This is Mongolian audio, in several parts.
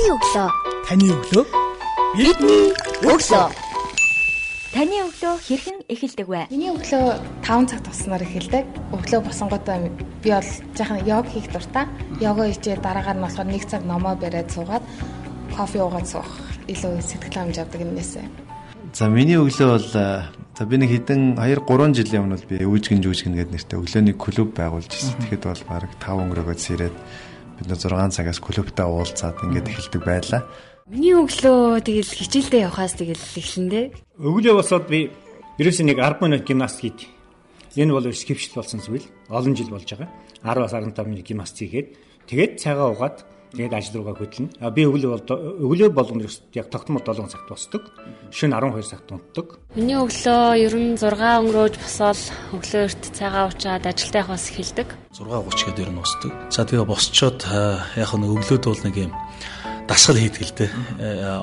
Таны өглөө. Таны өглөө. Бидний өглөө. Таны өглөө хэрхэн эхэлдэг вэ? Миний өглөө 5 цаг туснаар эхэлдэг. Өглөө босонгуудаа би бол жаахан йог хийх дуртай. Йога хийжээ дараагаар нь болохоор 1 цаг номоо бариад суугаад кофе уугаад суух илүү сэтгэл хангамж авдаг юмнээсээ. За миний өглөө бол за би нэг хэдэн 2 3 жилийн өмнө би өвжгэн жүжгэн гэдэг нэртэй өглөөний клуб байгуулж ирсэн. Тэгэхэд бол баг 5 өнгөрөөгөөс ирээд бид нэ 6 цагаас клубтаа уулзаад ингээд эхэлдэг байлаа. Миний өглөө тэгэл хичээлдээ явхаас тэгэл эхлэндээ. Өглөө босоод би ерөөсөө нэг 10 минут гимнастик хийд. Энэ бол скипшл болсон зүйл. Олон жил болж байгаа. 10-аас 15 минут гимнастик хийгээд тэгээд цагаа угаад тэгээд ажил руугаа хөдлөнө. А би өглөө бол өглөө болгоно яг тогтмол 7 цагт босдог. Шөнө 12 цагт унтдаг. Миний өглөө ер нь 6 өнгөрөөж босоод өглөө эрт цагаа уучаад ажилдаа явах бас эхэлдэг. 6:30 гээд ер нь босдог. За тэгээ босчоод яг нэг өглөөд бол нэг юм дасгал хийдэг л дээ.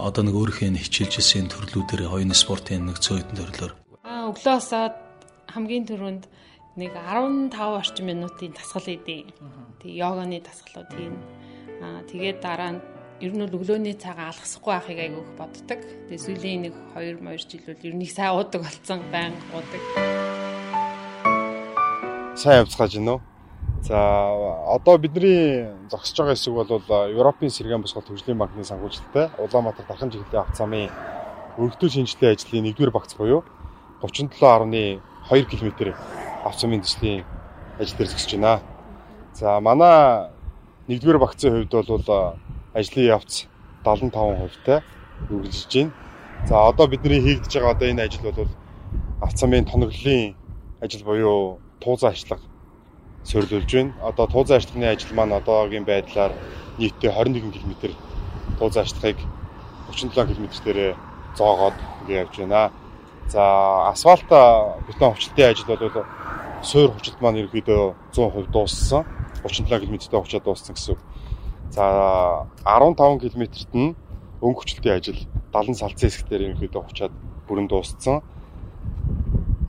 Одоо нэг өөрийнхөө хичээлжсэн төрлүүдээр хоёрын спортын нэг цөөхөн төрлөөр. Аа өглөө босоод хамгийн түрүүнд нэг 15 орчим минутын дасгал хийдэг. Тэг йоганы дасгалууд хийн. Аа тэгээд дараа нь ер нь өглөөний цагаа алгасахгүй байхыг айгүйх боддог. Тэгээ сүүлийн нэг 2 2 жил бол ер нь их сайн уудаг болсон, байнга уудаг. Сайн явцгааж гинөө. За одоо бидний зогсож байгаа хэсэг бол Европын сэргээн босгол төвжлийн банкны санхүүжилттэй Улаанбаатар дархан чиглэлийн авто замын өргөдөл шинжилгээ ажлын 1-р багц буюу 37.2 км авто замын төслийн ажил дээр зогсож байна. За манай нэгдүгээр багцын хувьд бол ажлын явц 75%-тай үргэлжлэж байна. За одоо бидний хийгдэж байгаа одоо энэ ажил бол алцамын тоноглолын ажил буюу туузан ажиллага сөрлүүлж байна. Одоо туузан ажлагны ажил маань одоогийн байдлаар нийтдээ 21 км туузан ажлагыг 37 км дээрээ зоогоод ингэ явж байна. За асфальт бетон хувцлтын ажил бол суур хувцалт маань ерөөдөө 100% дууссан. 37 км-тэй очоод дууссан гэсэн үг. За 15 км-т нь өнгө хүчлтийн ажил 70 салцын хэсэг дээр ерөнхийдөө очоод бүрэн дууссан.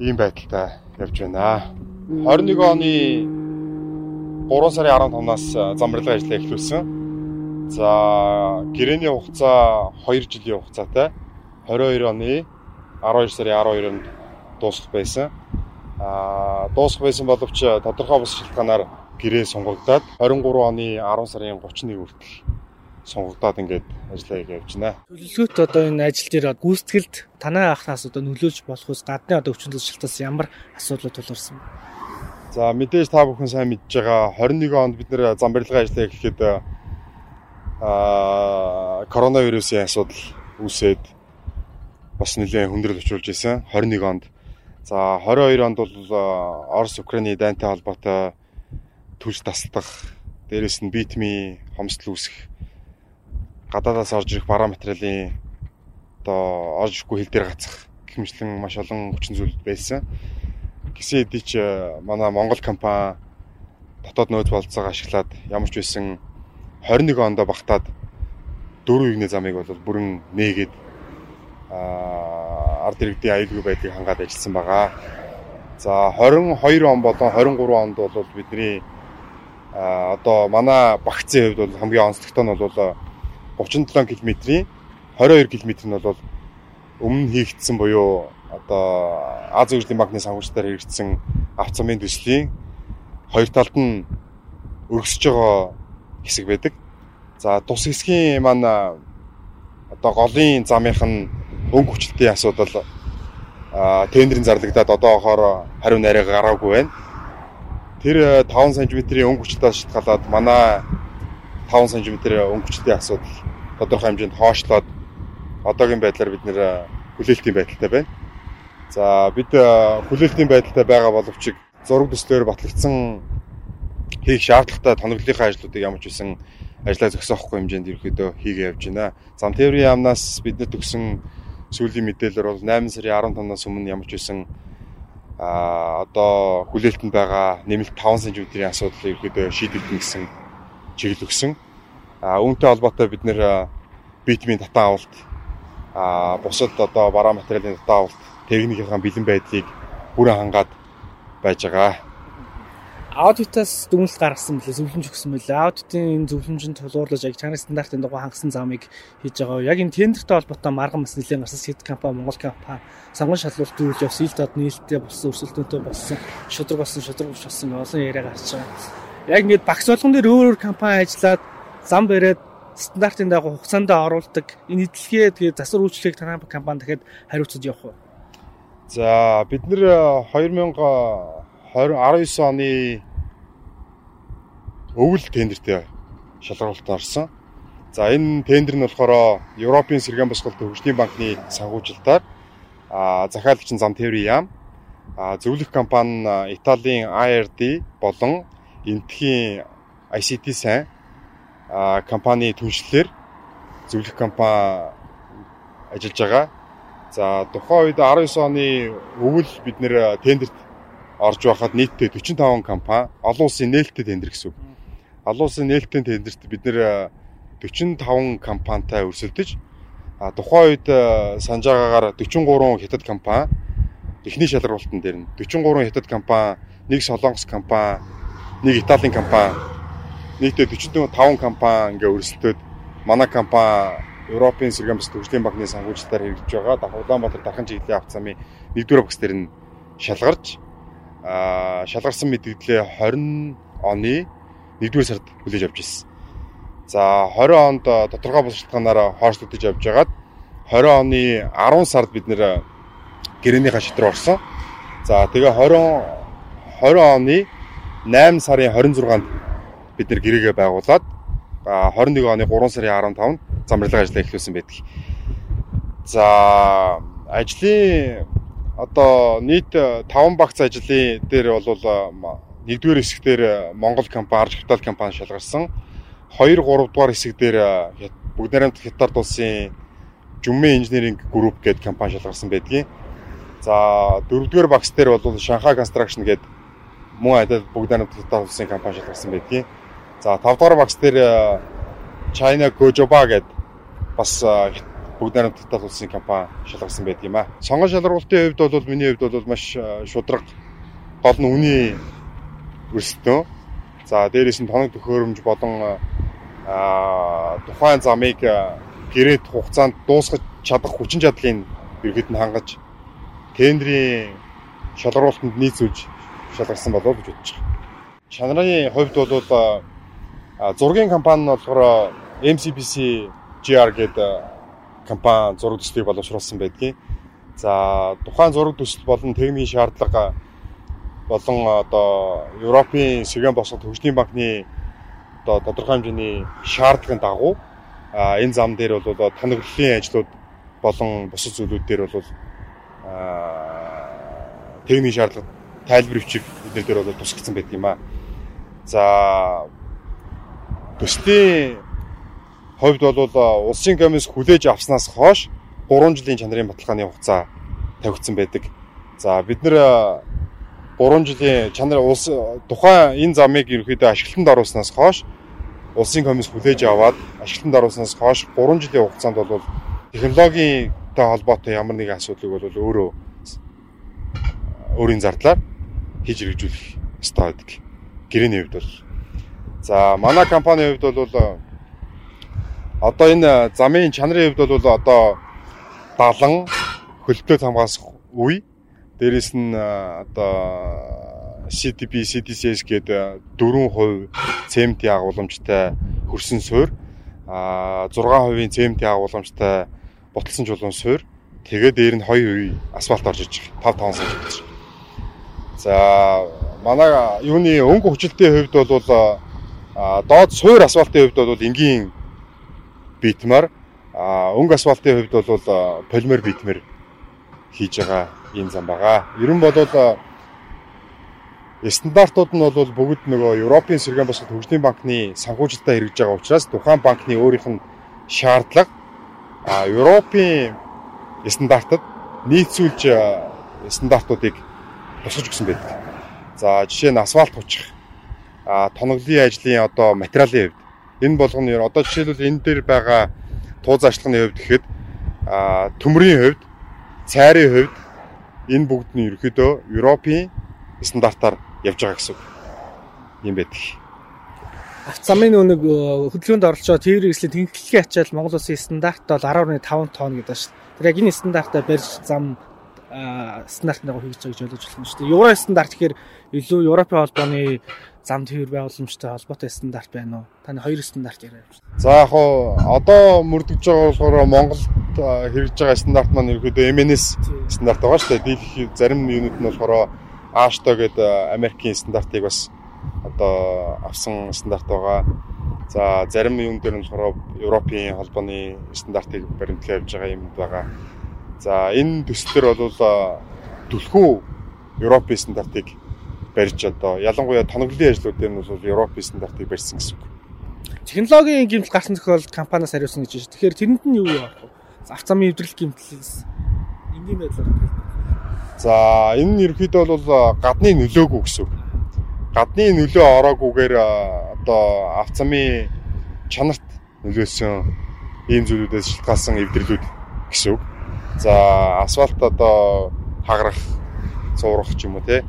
Ийм байдалтай явж байна. 21 оны 3 сарын 15-наас замбарлага ажлаа эхлүүлсэн. За гэрээний хугацаа 2 жилийн хугацаатай 22 оны 12 сарын 12-нд дуусах байсан. Аа дуусах байсан боловч тодорхой бус шалтгаанаар гэрээ сунгагдаад 23 оны 10 сарын 31 хүртэл сунгагдаад ингээд ажиллаа явж байна. Төлөвлөгөөт одоо энэ ажил дээр гүйцэтгэлд танай ахнаас одоо нөлөөлж болох ус гадны одоо өвчин тусалтаас ямар асуудлууд тулгарсан бэ? За мэдээж та бүхэн сайн мэдж байгаа 21 онд бид нэр зам барилгын ажлаа эхлэхэд аа коронавирусын асуудал үүсээд бас нэлээд хүндрэл учруулж исэн 21 онд. За 22 онд бол Орос Украины дайнтай холбоотой түлж тасдах, дээрэс нь битми хомсдол үүсэх, гадаадаас орж ирэх бараа материалын одоо орж ирэхгүй хил дээр гацах гэх мэтлэн маш олон хүчин зүйл байсан. Гэсэн хэдий ч манай Монгол компани дотоод нөөц болцоог ашиглаад ямар ч байсан 21 онд багтаад дөрөв игнэ замыг бол бүрэн нээгээд ард иргэдийн аюулгүй байдлыг хангаад ажилласан байгаа. За 22 он болон 23 онд бол бидний одоо манай багцын хувьд бол хамгийн онцлогтой нь бол 37 км-ийн 22 км нь бол өмнө хийгдсэн буюу одоо Аз хөгжлийн банкны санхүүжилтээр хэрэгжсэн авцамын төслийн хоёр талд нь өргөсөж байгаа хэсэг байдаг. За тус хэсгийн маань одоо голын замынх нь өнгө хүчлтийн асуудал тендерийн зарлагдаад одоохоор хариу нарийн гараагүй байна. Тэр 5 см-ийн өнгө хүчлээс шалтгаалаад манай 5 см өнгө хүчлийн асуудал тодорхой хэмжээнд хоошлоод одоогийн байдлаар бид нэр хүлээлтийн байдалтай байна. За бид хүлээлтийн байдалтай байгаа боловч зураг төслөөр батлагдсан хийх шаардлагатай тоноглолынхаа ажлуудыг ямар ч үсэн ажлаа зогсоохгүй хэмжээнд ерөөдөө хийгээ явж байна. Зам тээврийн яамнаас бид нар төгсөн сүүлийн мэдээлэлээр бол 8 сарын 15-наас өмнө ямар ч үсэн а одоо хүлээлтэнд байгаа нэмэлт 5 см-ийн асуудлыг ерөөдөө шийдэгдэнэ гэсэн чиглэл өгсөн. А үүнтэй холбоотой бид нэр битмийн татан авалт а бусад одоо бараа материалын татан авалт техникийн бэлэн байдлыг бүрэн хангаад байж байгаа. Аудитаас дүгнэлт гаргасан мөлий зөвлөмж өгсөн мөлий. Аудитын энэ зөвлөмжөнд тулгуурлаж яг чанарын стандартын дагуу хангасан замыг хийж байгаа. Яг энэ тендертэй холбоотой марган бас нэлээд гарсан сэт компани, Монгол компани сонгон шалралт үүрж явсан, ил дод нийлэлтэй болсон, өрсөлдөөнтэй болсон, шудраг болсон, шудраг болсон олон яриа гарч байгаа. Яг ингэж багц болгон дээр өөр өөр компани ажиллаад зам бариад стандартын дагуу хугацаанд оруулдаг энэ эдлэгээ тэгээ засвар үйлчлэгийг танай компани дахиад хариуцаж явах уу? За бид нэр 2000 2019 оны өвөл тендертэй шалгуулалт орсон. За энэ тендер нь болохоор Европын сэргээн босголт хөгжлийн банкны санхүүжилтаар захиалагч зам тээврийн яам зөвлөх компани нь Италийн IRD болон Энтхийн ICT сайн компани түншлэлээр зөвлөх компани ажиллаж байгаа. За тухайн үед 19 оны өвөл бид нэр тендерт орж байхад нийтдээ 45 компани олон улсын нээлттэй тендер гэсэн үг. Олон улсын нээлттэй тендерт бид нэр 45 компанитай өрсөлдөж а тухайн үед санаж байгаагаар 43 хятад компани эхний шалралтан дээр нь 43 хятад компани, нэг солонгос компани, нэг италийн компани нийтдээ 45 компани ингээ өрсөлдөд манай компани Европын сэргээн бус төвчлийн банкны санхүүжилтээр хэрэгжиж байгаа. Улаанбаатар дархан чиглэлийн авах замын 1-р багс дээр нь шалгарч шалгарсан мэдээлэлээ 20 оны 1-р сард хүлээж авч ирсэн. За 20 онд тодорхой боловсролтгоноор хойшлогдож явж байгаад 20 оны 10 сард бид нэр гэрээнийхаа шитрээр орсон. За тэгээ 20 20 оны 8 сарын 26-нд бид нэр гэрээгээ байгуулад 21 оны 3 сарын 15-нд замбарлага ажлаа эхлүүлсэн байдаг. За ажлын одоо нийт 5 багц ажлын дээр бол нэгдүгээр хэсгээр Монгол компани, Арж капитал компани шалгарсан. 2 3 дугаар хэсэг дээр бүгд найрамд Хятад улсын Жүмэн инженеринг групп гэдэг компани шалгарсан байдгийн. За дөрөвдүгээр багц дээр бол Шанхай Construction гэдэг мөн адил бүгд найрамд Хятад улсын компани шалгарсан байдгийн. За 5 дугаар багц дээр China Gojoba гэдэг бас бүгд найрамд Хятад улсын компани шалгарсан байдаг юм аа. Сонгон шалралтын хувьд бол миний хувьд бол маш шудраг гол нь үний өрсөлдөөн. За дээрээс нь тоног төхөөрөмж болон тухайн замыг гэрээт хугацаанд дуусгаж чадах хүчин чадлыг ерхэд нь хангаж тендерийн шалгаруулалтанд нийцүүлж шалгарсан болов гэж бодож байна. Чанарын хувьд бол зургийн компани нь болохоор MCBC GR гэдэг компани зураг төслийг боловсруулсан байдгийг. За тухайн зураг төсөл болон техникийн шаардлага болон одоо Европын сэргээн босгох хөгжлийн банкны одоо тодорхой хэмжээний шаардлагын дагуу энэ зам дээр бол тоноглолын ажлууд болон бусад зүйлүүд дээр бол техникийн шаардлага тайлбар бичиг эдгээр дээр бол тусгацсан байдаг юм аа. За төслийн хувьд бол улсын комисс хүлээж авснаас хойш 3 жилийн чанарын баталгааны хугацаа тавигдсан байдаг. За бид нэр 3 жилийн чанар улс тухайн энэ замыг ерөөхдөө ашиглалтанд оруулснаас хойш улсын комисс хүлээж аваад ашиглалтанд оруулснаас хойш 3 жилийн хугацаанд бол технологитой холбоотой ямар нэгэн асуудлыг бол өөрөө өөрийн зардлаар хийж хэрэгжүүлэх ёстой байдаг. Гэрээний хувьд бол за манай компанийн хувьд бол одоо энэ замын чанарын хувьд бол одоо 70 хөлтөө хамгаалах үе дээрэс нь одоо CTP CTCS гэдэг 4% CMT агуулмжтай хөрсөн суурь а 6% CMT агуулмжтай боталсан чулуун суурь тэгээд дээр нь 2% асфальт орж иж 5 5 сая гэж. За манай юуны өнгө хүчлэлтийн хувьд бол доод суур асфальтын хувьд бол энгийн битмар. Өнгө асфалтын хувьд бол полимер битмэр хийж байгаа ийм зам байгаа. Ер нь бол стандартууд нь бол бүгд нөгөө Европын сэргээн босгох хөгжлийн банкны санхүүжилтээр хэрэгжиж байгаа учраас тухайн банкны өөрийнх нь шаардлага а Европын стандартад нийцүүлж стандартуудыг тусгаж өгсөн байдаг. За жишээ нь асфальт хучих, а тоноглолын ажлын одоо материалын хувьд Энэ болгоно нь одоо жишээлбэл энэ дээр байгаа туу заашлагын хувьд гэхэд төмрийн хувьд, цайрын хувьд энэ бүгд нь ерөөхдөө Европын стандартаар явж байгаа гэсэн үг. юм байдаг. Авт замын нэг хөдөлгөөнд оролцоо тээврийн эслийн тэнхлэгийн ачаал Монгол улсын стандарт бол 10.5 тонн гэдэг шүү дээ. Тэр яг энэ стандартаа барьж зам стандартыг хийж байгаа гэж ойлгож байна шүү дээ. Евро стандарт гэхээр илүү Европын холбооны зам тээвэр байгууламжтай холбоотой стандарт байна уу? Таны хоёр стандарт яриа. За яг уу одоо мөрдөж байгаа болохоор Монголд хэрэгж байгаа стандарт маань ерөөдөө MNS стандарт байгаа шүү дээ. Дийлэх зарим юунууд нь болохоор Ашто гэдэг Америкийн стандартыг бас одоо авсан стандарт байгаа. За зарим юм дээр нь болохоор Европын холбооны стандартыг баримтлан явж байгаа юм байгаа. За энэ төслөр бол түлхүү Европын стандартыг барьж одоо ялангуяа тоноглолын ажлууд дээр нь бол Европын стандартыг барьсан гэсэн үг. Технологийн гэмтэл гарсан тохиолдолд компаниас хариулсан гэж байна. Тэгэхээр тэрэнд нь юу яах вэ? Авто замын эвдрэл гэмтлээс энгийн байдлаар. За энэ нь ерөөхдөө бол гадны нөлөөгүй гэсэн үг. Гадны нөлөө ороогүйгээр одоо авто замын чанарт нөлөөсөн ийм зүйлүүдээс шалтгаалсан эвдэрлүүд гэсэн үг. За асфальт одоо хагарах, цуурах ч юм уу те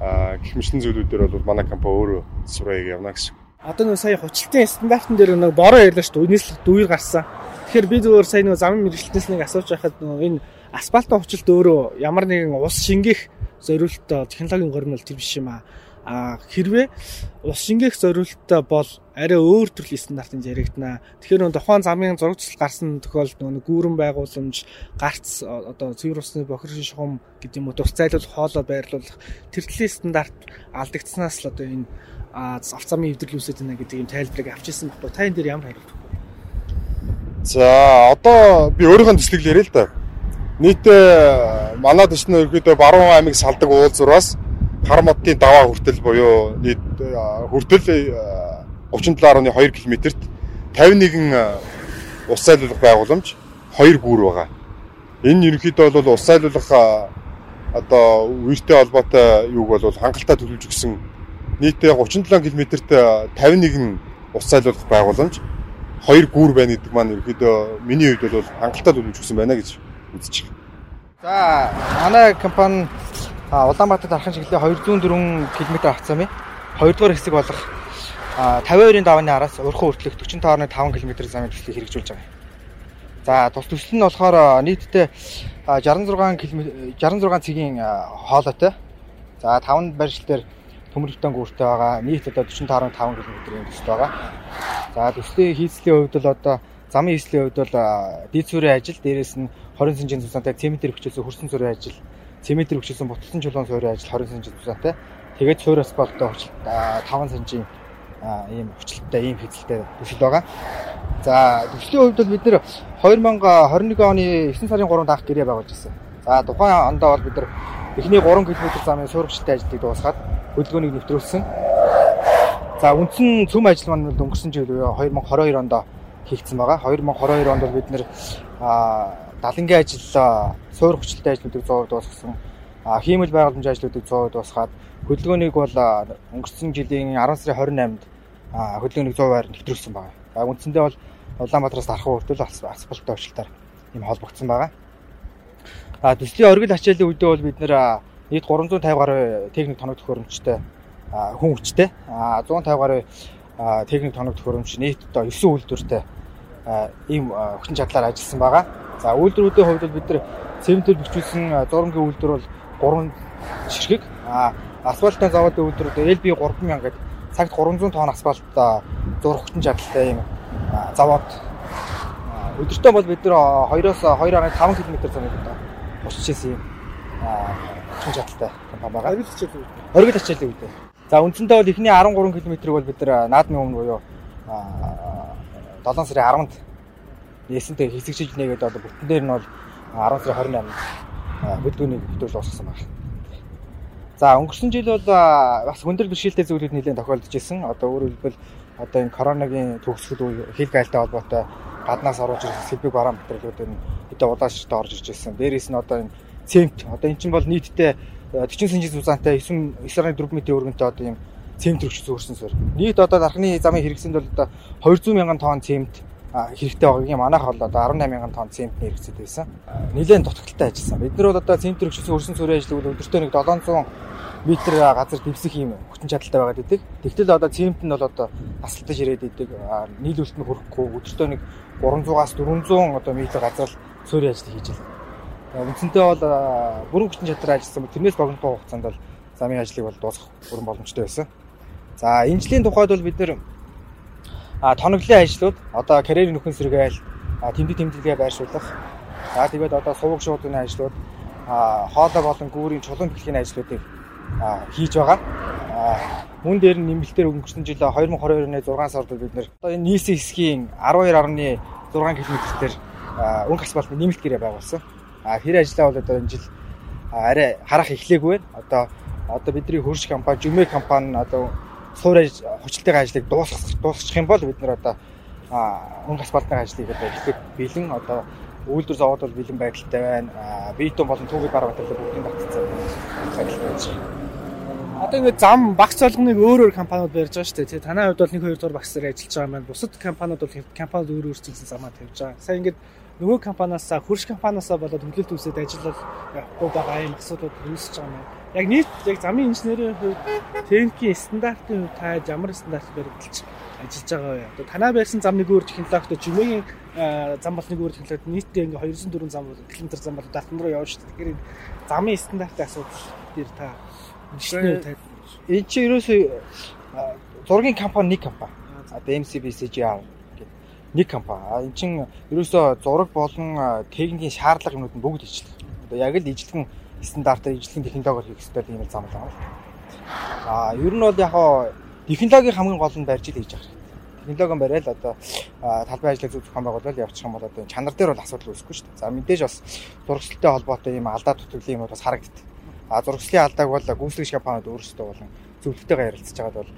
гэх мэтлэн зүйлүүдээр бол манай компани өөрөө сурыг явна гэсэн. Одоо нэг сая хучлтын стандартн дээр нэг бороо ярьлаа шүү дээ. Үнээс л дүүр гарсан. Тэгэхээр би зөвөр сая нэг замын мэрэгчлэнээс нэг асууж байхад энэ асфальтын хучлт өөрөө ямар нэгэн ус шингээх зориулттой технологийн горнол тэр биш юм аа. А хэрвээ ус шингээх зориулттай бол арай өөр төрлийн стандартанд яригдана. Тэгэхээр нөө тухайн замын зурагчлал гарсан тохиолдолд нөө гүүрэн байгууламж, гарц одоо цэвэр усны бохир шугам гэдэг юм уу тус зайлуулах хоолой байрлуулах тэр төрлийн стандарт алдагдсанаас л одоо энэ авц замын эвдрэл үүсэж байна гэдэг юм тайлбарыг авчирсан баггүй. Та энэ дээр ямар хариулт өгөх вэ? За одоо би өөрийнхөө төслийг яриа л да. Нийтээ манай төсний ерөөдөө баруун аймаг салдаг уулзуураас хар модны даваа хүртэл буюу нийт хүртэл 37.2 км-т 51 ус сайлуулах байгууламж 2 гүүр байгаа. Энэ ерөнхийдөө бол ус сайлуулах одоо үертэй холбоотой юуг бол хангалттай төлөвлөж өгсөн нийтээ 37 км-т 51 ус сайлуулах байгууламж 2 гүүр байна гэдэг маань ерөнхийдөө миний хувьд бол хангалттай төлөвлөж өгсөн байна гэж үзэж байна. За манай компани Улаанбаатар дархан чиглэлийн 204 км авцаамын 2 дугаар хэсэг болох 52-ын давааны араас урхан хүртэлх 45.5 км замын төслийг хэрэгжүүлж байгаа. За тус төсөл нь болохоор нийтдээ 66 км 66 цэгийн хоолойтой. За 5 барилшил дээр төмөрлөлтөн гүртэй байгаа. Нийт одоо 45.5 км-ийн төсөл байгаа. За төслийн хийцлийн хувьд бол одоо замын хийцлийн хувьд бол дид сүрийн ажил, дээрээс нь 20 см цуцаантай цементэр хүчээсээ хөрсөн сүрийн ажил цементэр хүчилсэн буталсан чулуун суурийн ажил 20 см тусаатай. Тэгээд суур асфальттай хүчил 5 см ийм хүчлэлтэй ийм хэзэлтэй төсөл байгаа. За төслийн хувьд бол бид нэр 2021 оны 9 сарын 3-нд анх гэрээ байгуулж ирсэн. За тухайн ондоо бол бид нар эхний 3 км замын суурьчлалтай ажлыг дуусгаад хөдөлгөөнийг нэвтрүүлсэн. За үндсэн цөм ажил маань өнгөрсөн жил 2022 онд хийгдсэн байгаа. 2022 онд бид нэр далангийн ажил суур хүчлэлтэй ажлуудыг 100% дуусгасан. Хиймэл байгууламжийн ажлуудыг 100% дуусгаад хөдөлгөөнийг бол өнгөрсөн жилийн 10 сарын 28-нд хөдөлгөөнийг 100%-аар нэвтрүүлсэн байна. За үндсэндээ бол Улаанбаатараас дархан хүртэл асфальттай өвчлөлтөөр юм холбогдсон байгаа. А төслийн оргил ачааллын үедээ бол бид нэр нийт 350 гаруй техник тоног төхөөрөмжтэй хүн хүчтэй 150 гаруй техник тоног төхөөрөмж нийт одоо 9 үйлдвэртэй ийм хүчин чадлаар ажилласан байгаа. За үйлдвэрүүдийн хувьд бол бид нар цементээр бичүүлсэн зургийн үйлдвэр бол 3 ширхэг. А асфальтын заводын үйлдвэрүүд LB 3000 гэдэг цагт 300 тонн асфальт зурх хүчин чадалтай ийм завод. Өдөртөө бол бид нар 2-оос 2.5 км замыг босчихсэн юм хүчин чадалтай компани байгаа. Оргил хичээлийн үед. Оргил хичээлийн үед. За үндсэндээ бол эхний 13 км-ийг бол бид нар наадмын өмнө буюу 7 сарын 10-нд нээсэнтэй хэсэгчилж нээгээд одоо бүтэн дээр нь бол 10 сарын 28-нд бүдгүүнийг хөтөл дуусгасан байна. За өнгөрсөн жил бол бас хүндрэл бэрхшээлтэй зүйлүүд нэлээд тохиолдож исэн. Одоо өөрөөр хэлбэл одоо энэ коронавигийн төгсгөл үе хил гайлтай холбоотой гаднаас оруулж ирсэн сэлбэг бараан материалууд энэ хэдэн удааштай орж ирж ирсэн. Дээрээс нь одоо энэ цемент одоо эн чинь бол нийтдээ 40 см зузаантай 9 9.4 м өргөнтэй одоо ийм цемент рүү зөөрсөн суурь. Нийт одоо дархны замын хэрэгсэнд бол одоо 200 мянган тонн цемент хэрэгтэй байгаа юм. Манайх бол одоо 18 мянган тонн цемент хэрэгцээд байсан. Нилээн дутагдaltaй ажилласан. Бид нар бол одоо цемент рүү зөөрсөн суурийн ажлыг өдөртөө нэг 700 метр газар дэвсэх юм хүчин чадалтай байгаад идэг. Тэгтэл одоо цемент нь бол одоо асалтаж ирээд идэг. Нийлүүлэлт нь хүрэхгүй өдөртөө нэг 300-аас 400 одоо метр газар суурийн ажил хийж байна. Үндсэндээ бол бүрэн хүчин чадраар ажилласан. Тэрнээс богино хугацаанд бол замын ажлыг бол дуусгах бүрэн боломжтой байсан. За энэ жилийн тухайд бол бид нэр тоноглолын ажлууд одоо карьерийн нөхөн сэргээл тэмдэг тэмдэглэгээ байршуулах. За тэгээд одоо сувг шуудын ажлууд хоолой болон гүүрийн чулуун бэлгийн ажлуудыг хийж байгаа. Мөн дээр нь нэмэлтээр өнгөрсөн жил 2022 оны 6 сард бид нэр одоо энэ нийслэл хэсгийн 12.6 км-ээр өнгө асфальтны нэмэлт гэрээ байгуулсан. А тэр ажиллаа бол одоо энэ жил арай харах эхлэегүй байна. Одоо одоо бидний хөрш компани, Жүмэ компани одоо суур хүчлэлтийн ажлыг дуусгах дуусгах юм бол бид нэр одоо өнгө асфальтны ажлыг одоо эхлэх бэлэн одоо үйлдвэр завод бол бэлэн байдалтай байна. Битум болон түүхий бараа батлал бүгдийн батцсан байдал байна. Одоо ингээд зам багц болгоныг өөр өөр компаниуд барьж байгаа шүү дээ. Танай хувьд бол 1 2 дугаар багцаар ажиллаж байгаа маань бусад компаниуд бол компаниуд өөр өөр зүйлсэн замаа тавьж байгаа. Сая ингээд нөгөө компаниас хөрш компаниас болоод хөлөлт үүсээд ажиллах явахгүй байгаа юм асуудлууд үүсэж байгаа юм. Яг нийт яг замын инженерийн хувьд техникийн стандартын хувьд та ямар стандарт баримталж ажиллаж байгаа вэ? Одоо танай байсан зам нэг өөр технологитой чимээгийн зам бол нэг өөр технологид нийтдээ ингээ 204 зам км зам бол датан руу явж шүү дээ. Тэгэхээр замын стандартын асуудал дээр та энэ чи ерөөсөө зургийн компани нэг компани. Одоо MCBCGR гэдэг нэг компани. Энэ чин ерөөсөө зураг болон техникийн шаардлага юмнууд нь бүгд ижлэх. Одоо яг л ижлэгэн стандартаар ижлэгэн технологиор хийх хэрэгтэй юм зам байна. Аа ер нь бол яг технологийн хамгийн гол нь барьж хийж байгаа технологион барайл одоо талбай ажлыг зөв зохион байгуулалт явуучих юм бол одоо чанар дээр бол асуудал үүсэхгүй шүү дээ. За мэдээж бас зурагчтай холбоотой юм алдаа дутагдлын юмуд бас харагддаг. А зурагчлын алдааг бол гүйцэтгэгч компаниуд өөрсдөө болон зөвлөлтөйгээр ярилцж байгаад бол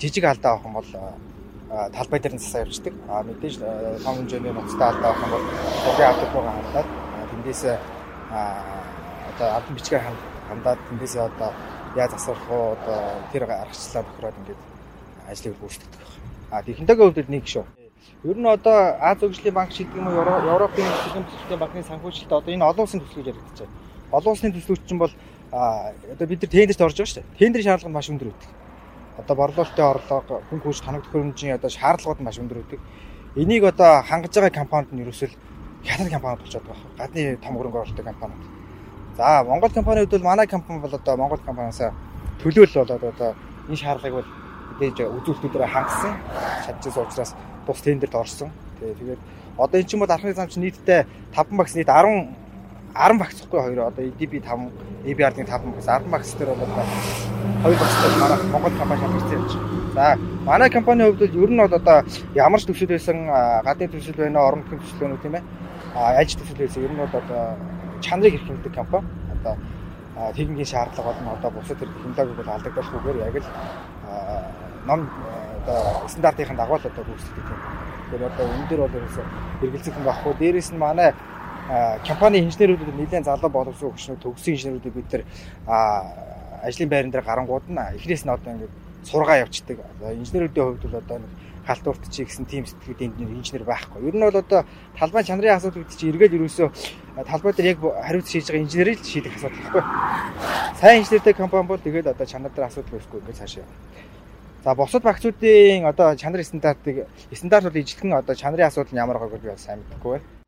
жижиг алдаа авах юм бол талбай дээр нь засаа явждаг. А мэдээж том хэмжээний ноцтой алдаа юм бол зургийн автобугаа хандаад тэндээс одоо албан бичгээр хандаад тэндээс одоо яаж засварлах уу одоо тэр аргачлалаа тохироод ингээд ажлыг гүйцэтгэдэг. А технологийн хувьд нэг шүү. Ер нь одоо Аз хөгжлийн банк шиг юм уу Европын хөгжлийн төслийн банкны санхүүжилт одоо энэ олон улсын төслөж яригдчихэ. Олон улсын төслүүд чинь бол одоо бид нар тендерт орж байгаа шүү дээ. Тендерийн шаардлага нь маш өндөр үүдэг. Одоо борлуулалтын орлого, хүн хүч ханаг төхөөрөмжийн одоо шаардлагууд маш өндөр үүдэг. Энийг одоо хангаж байгаа компанид нь ерөөсөл хятад компаниуд болчиход байгаа. Гадны том хөрөнгө оруулалтын компаниуд. За Монгол компанийн хувьд бол манай компани бол одоо Монгол компаниас төлөөлөл болоод одоо энэ шаардлагыг бол мэдээж үзүүлэлтүүдээр хангасан чадчихсан учраас бус тендерт орсон. Тэгээд одоо эн чинь бол архны зам чинь нийтдээ 5 багс нийт 10 10 багцхгүй хоёр одоо EDB 5 EBR-ийн 5 багс 10 багс дээр бол хоёр багцтай манай Монгол компани шалгарсан юм чинь. За манай компанийн хувьд бол ер нь бол одоо ямар ч төвшил байсан гадны төвшил байна орон нутгийн төвшил байна уу тийм ээ. А ажил төвшил байсан ер нь бол одоо чанарыг хэрхэмдэг компани. Одоо техникийн шаардлага болон одоо бусад технологиг бол алдагдахгүйгээр яг л ном одоо стандартын дагуу л одоо хөгжүүлдэг юм. Тэгэхээр одоо энэ дээр бол ерөөсө хэрэгэлцэх юм багхгүй. Дээрээс нь манай компани инженеруудад нэлээд залуу боловсрол өгчнүүд төгссөн инженеруудыг бид нар ажлын байран дээр гарангууд нь эхнээс нь одоо ингээд сургаа явцдаг. Инженеруудын хувьд бол одоо нэг халтуурт чи гэсэн тим сэтгэлд инженер байхгүй. Ер нь бол одоо талбай чанарын асуудлууд чи эргээд ерөөсөө талбай дээр яг хариуц шийдэж байгаа инженерийг л шийдэх асуудал байхгүй. Сайн инженертэй компани бол тэгээд одоо чанар дээр асуудал үүсэхгүй ингээд цаашаа. За бусад багцуудын одоо чанарын стандартыг стандарт бол ижилхэн одоо чанарын асуудал нь ямар байгааг би бол сайн мэдэхгүй байна.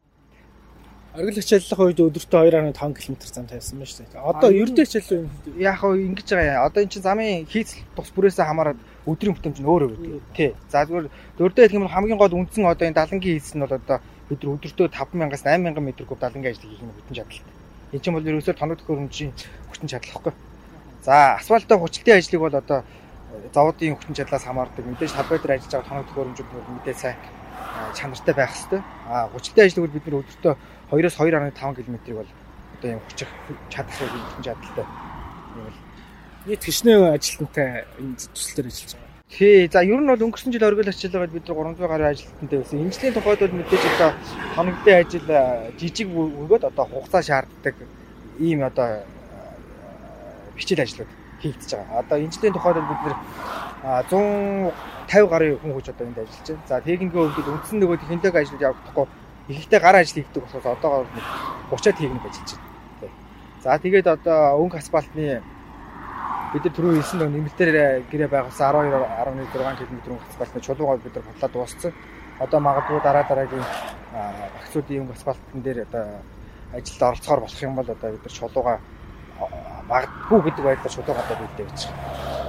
Оргил хичээллэх үед өдөртөө 2.5 км зам тавьсан байна шүү дээ. Одоо ердөө хичээл? Яг хөө ингэж байгаа юм. Одоо эн чинь замын хийцэл тус бүрээсээ хамаарат өдрийн бүтэмж нь өөр өөр үү? Тий. За зүгээр дөрөвдөө хэлэх юм бол хамгийн гол үндсэн одоо энэ далангийн хийц нь бол одоо бид өдөртөө 5000-аас 8000 м куб далангийн ажлыг хийх нь бүтэн чадaltaй. Энд чинь бол ерөөсөө тоног төхөөрөмжийн хүчин чадлахгүй. За асфальтаа хүчлтийн ажлыг бол одоо заводын хүчин чадлаас хамаардаг. Мэдээж талбай дээр ажиллаж байгаа тоног төхөөрөмжүүд мэдээ сайн чанартай байх хэрэгтэй. А хүчлтэй ажлыг бид нар өдөртөө 2-оос 2.5 км-ийг бол одоо юм хүчих чадах хүчин чадалтай. Юм бол нийт хичнээн ажилтнтай энэ төсөл дээр ажиллаж байгаа. Тий, за ер нь бол өнгөрсөн жил оргил ажиллагаад бид нар 300 гаруй ажилтнтай байсан. Эмчлийн тухайд бол мэдээж одоо хоногдын ажил жижиг өгөөд одоо хугацаа шаарддаг ийм одоо бичил ажлууд хийгдэж байгаа. Одоо инженерийн тухайд бид нэр 150 гаруй хүн хүч одоо энд ажиллаж байна. За техникийн хувьд үндсэн нөгөө технологи ажил явагдахгүй ихтэй гар ажил хийгдэг болохоос одоогоор 30-аад техник ажиллаж байна. За тэгээд одоо өнгө асфальтны бид нар түрүү хэлсэн нэг нэмэлтээр гэрээ байгуулсан 12.6 км асфальтны чулуугаа бид нар бодлоо дууссан. Одоо магадгүй дараа дараагийн багцуудын юм асфальтн дээр одоо ажилд оролцохоор болох юм бол одоо бид нар чулуугаа магадгүй гэдэг байдлаар чулуугаа одоо бийдээ гэж байна.